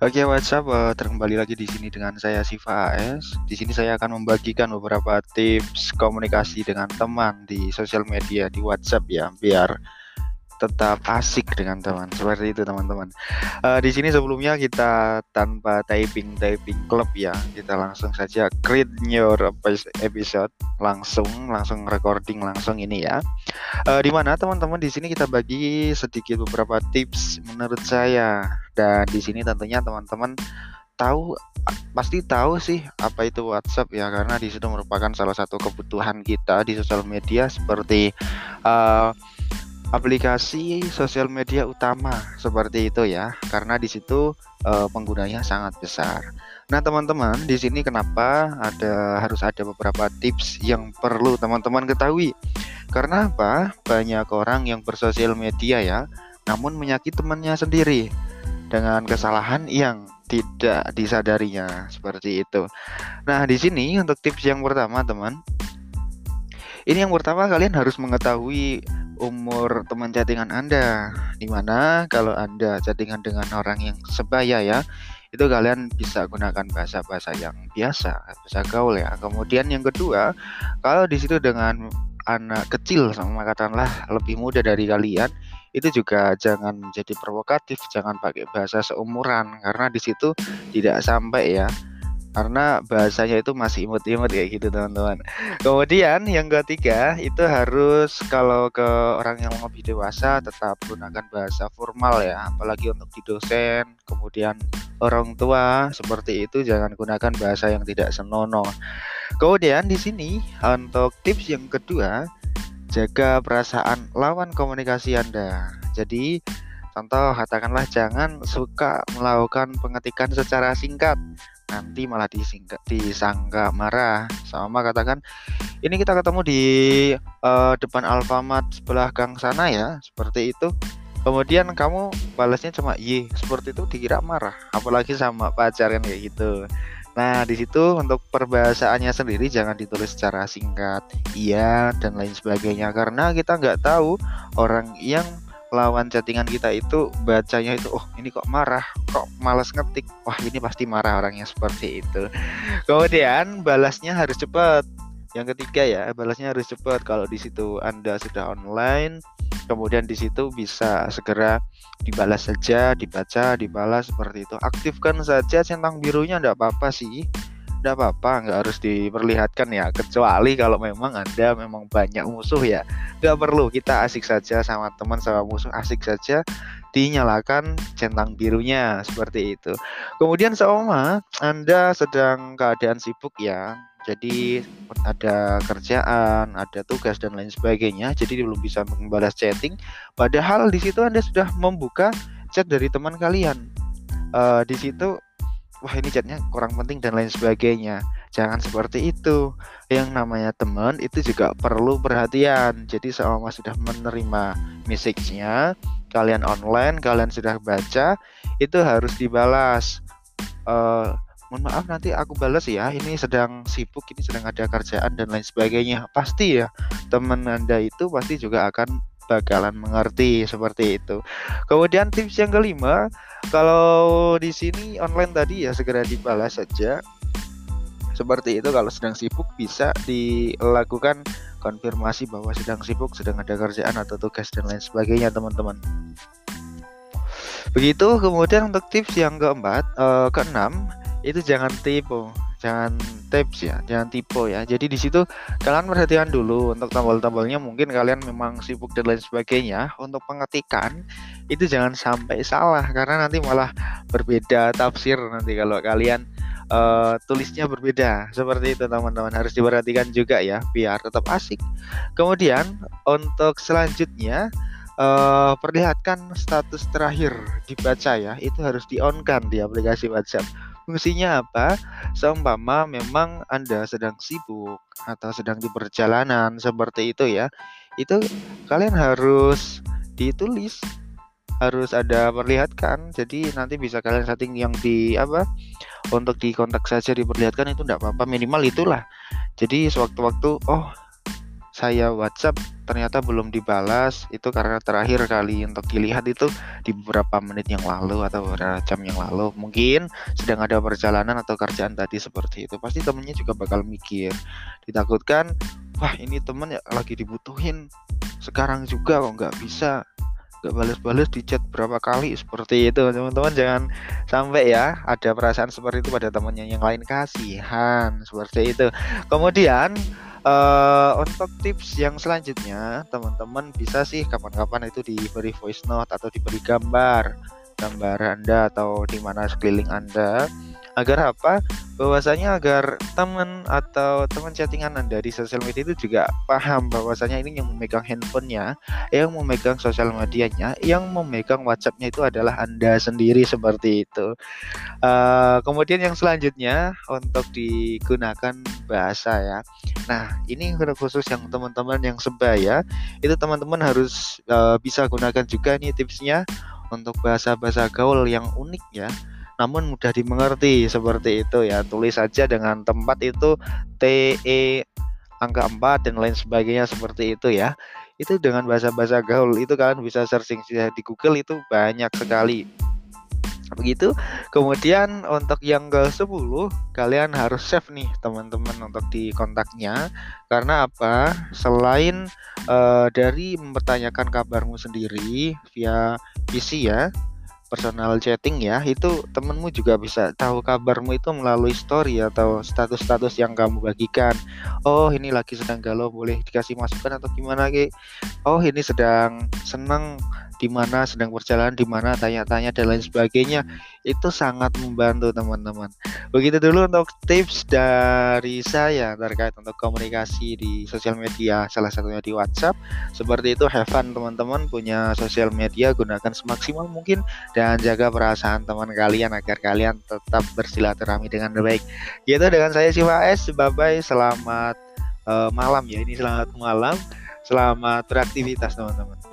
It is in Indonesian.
Oke, WhatsApp uh, kembali lagi di sini dengan saya Siva AS. Di sini saya akan membagikan beberapa tips komunikasi dengan teman di sosial media di WhatsApp ya, biar tetap asik dengan teman seperti itu teman-teman. Uh, di sini sebelumnya kita tanpa typing typing klub ya kita langsung saja create your episode langsung langsung recording langsung ini ya. Uh, di mana teman-teman di sini kita bagi sedikit beberapa tips menurut saya. Dan di sini tentunya teman-teman tahu pasti tahu sih apa itu WhatsApp ya karena di situ merupakan salah satu kebutuhan kita di sosial media seperti uh, aplikasi sosial media utama seperti itu ya karena di situ uh, penggunanya sangat besar. Nah, teman-teman, di sini kenapa ada harus ada beberapa tips yang perlu teman-teman ketahui. Karena apa? Banyak orang yang bersosial media ya, namun menyakiti temannya sendiri dengan kesalahan yang tidak disadarinya seperti itu. Nah, di sini untuk tips yang pertama, teman. Ini yang pertama kalian harus mengetahui umur teman chattingan Anda. Di mana kalau Anda chattingan dengan orang yang sebaya ya, itu kalian bisa gunakan bahasa-bahasa yang biasa, bahasa gaul ya. Kemudian yang kedua, kalau di situ dengan anak kecil sama katakanlah lebih muda dari kalian, itu juga jangan menjadi provokatif, jangan pakai bahasa seumuran karena di situ tidak sampai ya karena bahasanya itu masih imut-imut kayak gitu teman-teman. Kemudian yang ketiga itu harus kalau ke orang yang lebih dewasa tetap gunakan bahasa formal ya, apalagi untuk di dosen, kemudian orang tua seperti itu jangan gunakan bahasa yang tidak senonoh. Kemudian di sini untuk tips yang kedua jaga perasaan lawan komunikasi Anda. Jadi Contoh katakanlah jangan suka melakukan pengetikan secara singkat nanti malah disingka, disangka marah. Sama katakan ini kita ketemu di uh, depan Alfamart sebelah gang sana ya. Seperti itu. Kemudian kamu balasnya cuma y seperti itu dikira marah. Apalagi sama pacar kan kayak gitu. Nah di situ untuk perbahasaannya sendiri jangan ditulis secara singkat iya dan lain sebagainya. Karena kita nggak tahu orang yang lawan chattingan kita itu bacanya itu oh ini kok marah kok malas ngetik. Wah ini pasti marah orangnya seperti itu. Kemudian balasnya harus cepat. Yang ketiga ya balasnya harus cepat. Kalau di situ anda sudah online kemudian di situ bisa segera dibalas saja dibaca dibalas seperti itu. Aktifkan saja centang birunya tidak apa-apa sih tidak apa-apa nggak harus diperlihatkan ya kecuali kalau memang anda memang banyak musuh ya nggak perlu kita asik saja sama teman sama musuh asik saja dinyalakan centang birunya seperti itu kemudian sama anda sedang keadaan sibuk ya jadi ada kerjaan, ada tugas dan lain sebagainya. Jadi belum bisa membalas chatting. Padahal di situ anda sudah membuka chat dari teman kalian. Uh, di situ wah ini chatnya kurang penting dan lain sebagainya. Jangan seperti itu. Yang namanya teman itu juga perlu perhatian. Jadi selama sudah menerima message-nya kalian online kalian sudah baca itu harus dibalas. Uh, mohon maaf nanti aku balas ya ini sedang sibuk ini sedang ada kerjaan dan lain sebagainya. Pasti ya teman anda itu pasti juga akan bakalan mengerti seperti itu. Kemudian tips yang kelima, kalau di sini online tadi ya segera dibalas saja. Seperti itu kalau sedang sibuk bisa dilakukan konfirmasi bahwa sedang sibuk, sedang ada kerjaan atau tugas dan lain sebagainya teman-teman. Begitu kemudian untuk tips yang keempat, eh, keenam itu jangan tipu jangan tips ya, jangan tipe ya. Jadi di situ kalian perhatikan dulu untuk tombol-tombolnya mungkin kalian memang sibuk dan lain sebagainya. Untuk pengetikan itu jangan sampai salah karena nanti malah berbeda tafsir nanti kalau kalian uh, tulisnya berbeda. Seperti itu teman-teman harus diperhatikan juga ya biar tetap asik. Kemudian untuk selanjutnya uh, perlihatkan status terakhir dibaca ya itu harus di on kan di aplikasi WhatsApp Fungsinya apa? Seumpama memang Anda sedang sibuk atau sedang di perjalanan seperti itu ya. Itu kalian harus ditulis harus ada perlihatkan jadi nanti bisa kalian setting yang di apa untuk di kontak saja diperlihatkan itu tidak apa-apa minimal itulah jadi sewaktu-waktu oh saya WhatsApp ternyata belum dibalas. Itu karena terakhir kali untuk dilihat itu di beberapa menit yang lalu atau beberapa jam yang lalu. Mungkin sedang ada perjalanan atau kerjaan tadi seperti itu. Pasti temennya juga bakal mikir. Ditakutkan wah ini temen ya lagi dibutuhin. Sekarang juga kok nggak bisa nggak balas-balas di chat berapa kali seperti itu. Teman-teman jangan sampai ya ada perasaan seperti itu pada temannya yang lain. Kasihan seperti itu. Kemudian uh, untuk tips yang selanjutnya teman-teman bisa sih kapan-kapan itu diberi voice note atau diberi gambar. Gambar anda atau di mana sekeliling anda agar apa? Bahwasanya agar teman atau teman chattingan anda di sosial media itu juga paham bahwasanya ini yang memegang handphonenya yang memegang sosial medianya yang memegang WhatsAppnya itu adalah anda sendiri seperti itu. Uh, kemudian yang selanjutnya untuk digunakan bahasa ya. Nah ini khusus yang teman-teman yang sebaya itu teman-teman harus uh, bisa gunakan juga nih tipsnya untuk bahasa-bahasa gaul yang unik ya namun mudah dimengerti seperti itu ya. Tulis saja dengan tempat itu TE angka 4 dan lain sebagainya seperti itu ya. Itu dengan bahasa-bahasa gaul itu kalian bisa searching di Google itu banyak sekali. Begitu. Kemudian untuk yang ke 10 kalian harus save nih teman-teman untuk di kontaknya. Karena apa? Selain uh, dari mempertanyakan kabarmu sendiri via PC ya personal chatting ya itu temenmu juga bisa tahu kabarmu itu melalui story atau status-status yang kamu bagikan. Oh ini lagi sedang galau boleh dikasih masukan atau gimana ki? Oh ini sedang senang di mana sedang berjalan di mana tanya-tanya dan lain sebagainya itu sangat membantu teman-teman. Begitu dulu untuk tips dari saya terkait untuk komunikasi di sosial media salah satunya di WhatsApp. Seperti itu have fun teman-teman punya sosial media gunakan semaksimal mungkin dan jaga perasaan teman kalian agar kalian tetap bersilaturahmi dengan baik. Gitu dengan saya Siva S. Bye bye selamat uh, malam ya ini selamat malam. Selamat beraktivitas teman-teman